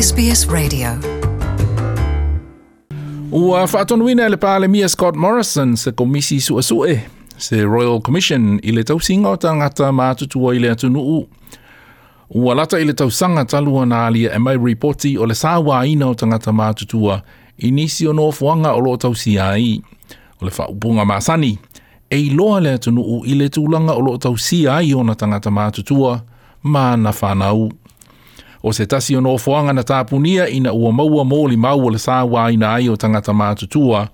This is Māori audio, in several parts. SBS Radio. Ua whaatonuina le pāle Mia Scott Morrison se komisi sua sue, se Royal Commission i le tau singa o tangata mātutua i le atunu u. Ua lata i le tau sanga talua na alia e mai reporti o le sāwa ina o tangata mātutua i nisi o nofuanga o lo tau sia i. O le whaupunga māsani, e i loa le atunu u i le tūlanga o lo tau sia i o na tangata mātutua, mā na whanau o se tasi o nofoanga na tāpunia ina ua maua mōli mau o le sāwā ina ai o tangata mātutua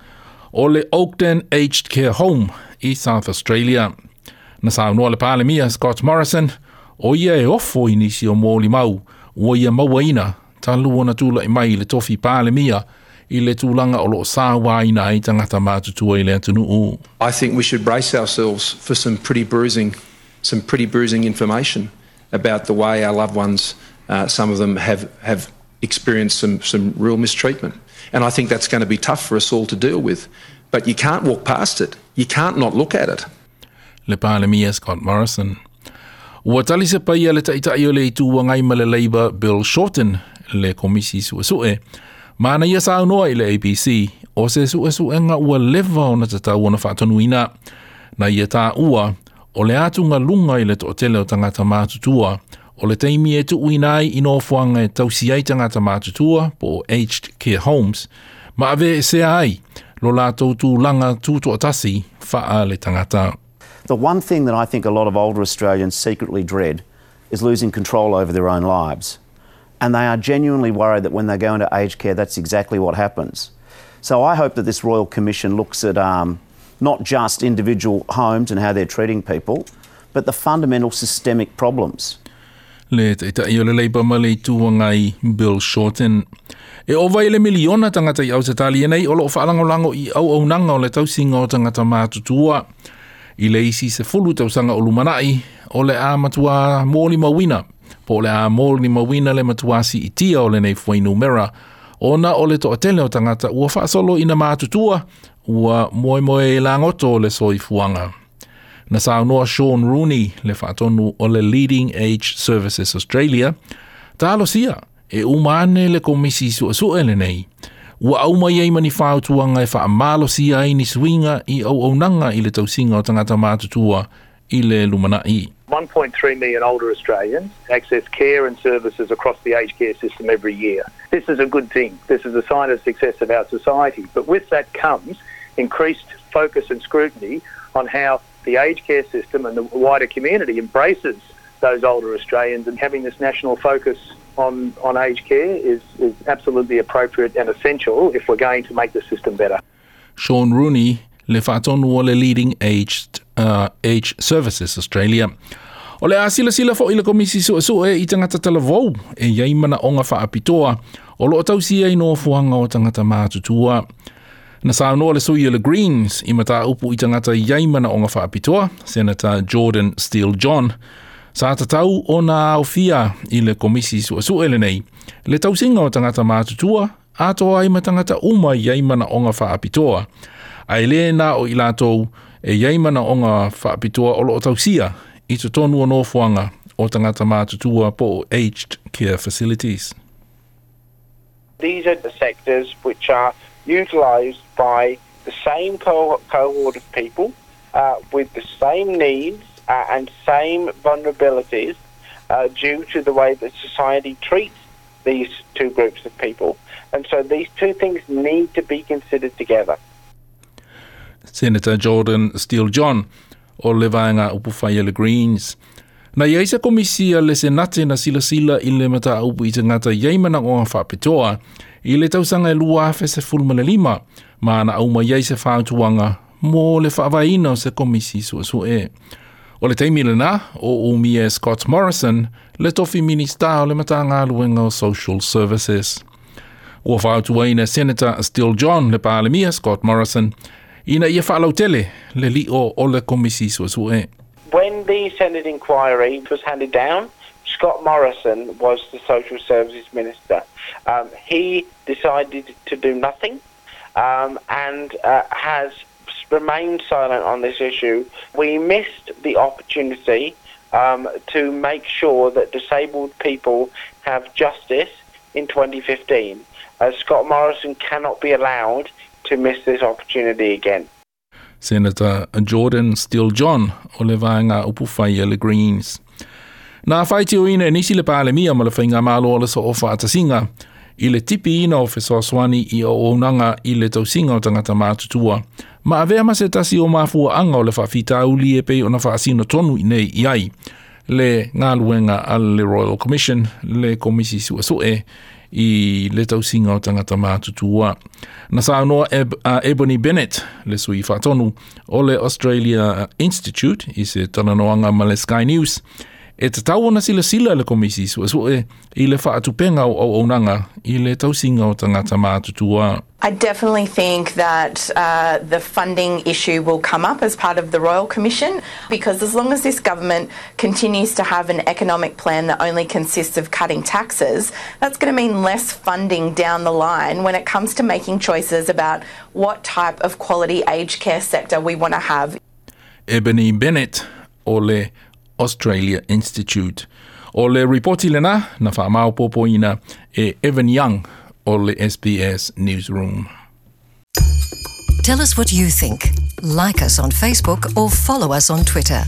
o le Oakden Aged Care Home i South Australia. Na sāunua le pālemia Scott Morrison o ia e ofo inisi o mōli mau o ia maua ina talu ona tula i mai le tofi pālemia i le tūlanga o lo sāwā ina ai tangata mātutua i le atunuu. I think we should brace ourselves for some pretty bruising, some pretty bruising information about the way our loved ones Uh, some of them have, have experienced some, some real mistreatment. And I think that's going to be tough for us all to deal with. But you can't walk past it, you can't not look at it. Le Palemia Scott Morrison. Ua tali se pai ale o le itu wa ngai ma le Labour Bill Shorten le komisi sua sue. Mana ia sa noa i le ABC o se sua sue nga ua lewa o na tatau ona whaatonuina na ia tā ua o le atunga lunga i le tootele o tangata mātutua O le teimi e tu ino fuanga e tausi ai tangata mātutua po aged care homes, ma ave e se ai lo lātou tū langa wha le tangata. The one thing that I think a lot of older Australians secretly dread is losing control over their own lives. And they are genuinely worried that when they go into aged care, that's exactly what happens. So I hope that this Royal Commission looks at um, not just individual homes and how they're treating people, but the fundamental systemic problems. le te ita i o le leipa ma le ngai Bill Shorten. E o vai le miliona tangata i au te tali e nei, o loo whaalangolango i au au nanga o le tausinga o tangata mātutua. I le isi se fulu tausanga o lumanai, o le a matua mōli mawina, po le a mōli mawina le matuasi i tia o le nei fuainu mera, ona o le toatele o tangata ua whaasolo i na mātutua, ua moe moe langoto le soifuanga. fuanga. Na saunoa Sean Rooney le whaatonu o le Leading Age Services Australia, ta alosia e umane le komisi sua sua ele nei. Ua auma iei mani whautuanga e whaamalo si ai ni swinga i au au nanga i le tausinga o tangata mātutua i le lumana i. 1.3 million older Australians access care and services across the aged care system every year. This is a good thing. This is a sign of success of our society. But with that comes increased focus and scrutiny on how the aged care system and the wider community embraces those older Australians and having this national focus on on aged care is is absolutely appropriate and essential if we're going to make the system better. Sean Rooney, Le Wale leading aged uh, age services Australia. O le asila sila fo i komisi su su e i tangata tala vau e iaimana o nga apitoa o lo tausia i no fuanga o tangata mātutua. Na sa anua le sui e le Greens i mata upu i tangata iai mana o ngā whaapitoa, Senator Jordan Steele John, sa tatau o nā ofia i le komisi sua suele nei, le tausinga o tangata mātutua, atoa i matangata uma iai mana o ngā whaapitoa, a ele nā o i lātou e iai mana o ngā whaapitoa o loo tausia i to tonu o nōfuanga o tangata mātutua po aged care facilities. These are the sectors which are utilized by the same co- cohort of people uh, with the same needs uh, and same vulnerabilities uh, due to the way that society treats these two groups of people. And so these two things need to be considered together. Senator Jordan Steele John, o lewaenga upu Greens, Na ia isa komisia le senate na sila sila i le mata upu i te ngata iei mana o a whapetoa i le tausanga e lua afe se fulmane lima ma na auma iei se whaatuanga mō le whaavaina o se komisi sua su e. O le teimile na, o umi e Scott Morrison, le tofi minista o le mata ngā luenga o social services. Ua whaatuaina Senator Still John le pālemia Scott Morrison, ina ia whaalau tele le li o o le komisi sua su e. When the Senate inquiry was handed down, Scott Morrison was the Social Services Minister. Um, he decided to do nothing um, and uh, has remained silent on this issue. We missed the opportunity um, to make sure that disabled people have justice in 2015. Uh, Scott Morrison cannot be allowed to miss this opportunity again. Senator Jordan Steele John o le vāinga upu whai e le Greens. Nā whai tio ina nisi le pāle mia ma le whainga mālo o le so o whātasinga, i le tipi ina o Fesoa Swani i o onanga i le tausinga o tangata mātutua. Ma avea ma se tasi o māfua anga o le whawhita uli e pei o na whaasino tonu i nei i ai le ngā luenga al le Royal Commission le komisi sua i le tau singa o tangata mātutua. Na sā noa Eb, Ebony Bennett, le sui whatonu, o le Australia Institute, i se tananoanga ma le Sky News, e te tau ona sila sila le komisi So, e, i le o i le o tangata mātutua. I definitely think that uh, the funding issue will come up as part of the Royal Commission because as long as this government continues to have an economic plan that only consists of cutting taxes, that's going to mean less funding down the line when it comes to making choices about what type of quality aged care sector we want to have. Ebony Bennett, Ole Australia Institute. O le reporti lena na e Evan Young o le SBS Newsroom. Tell us what you think. Like us on Facebook or follow us on Twitter.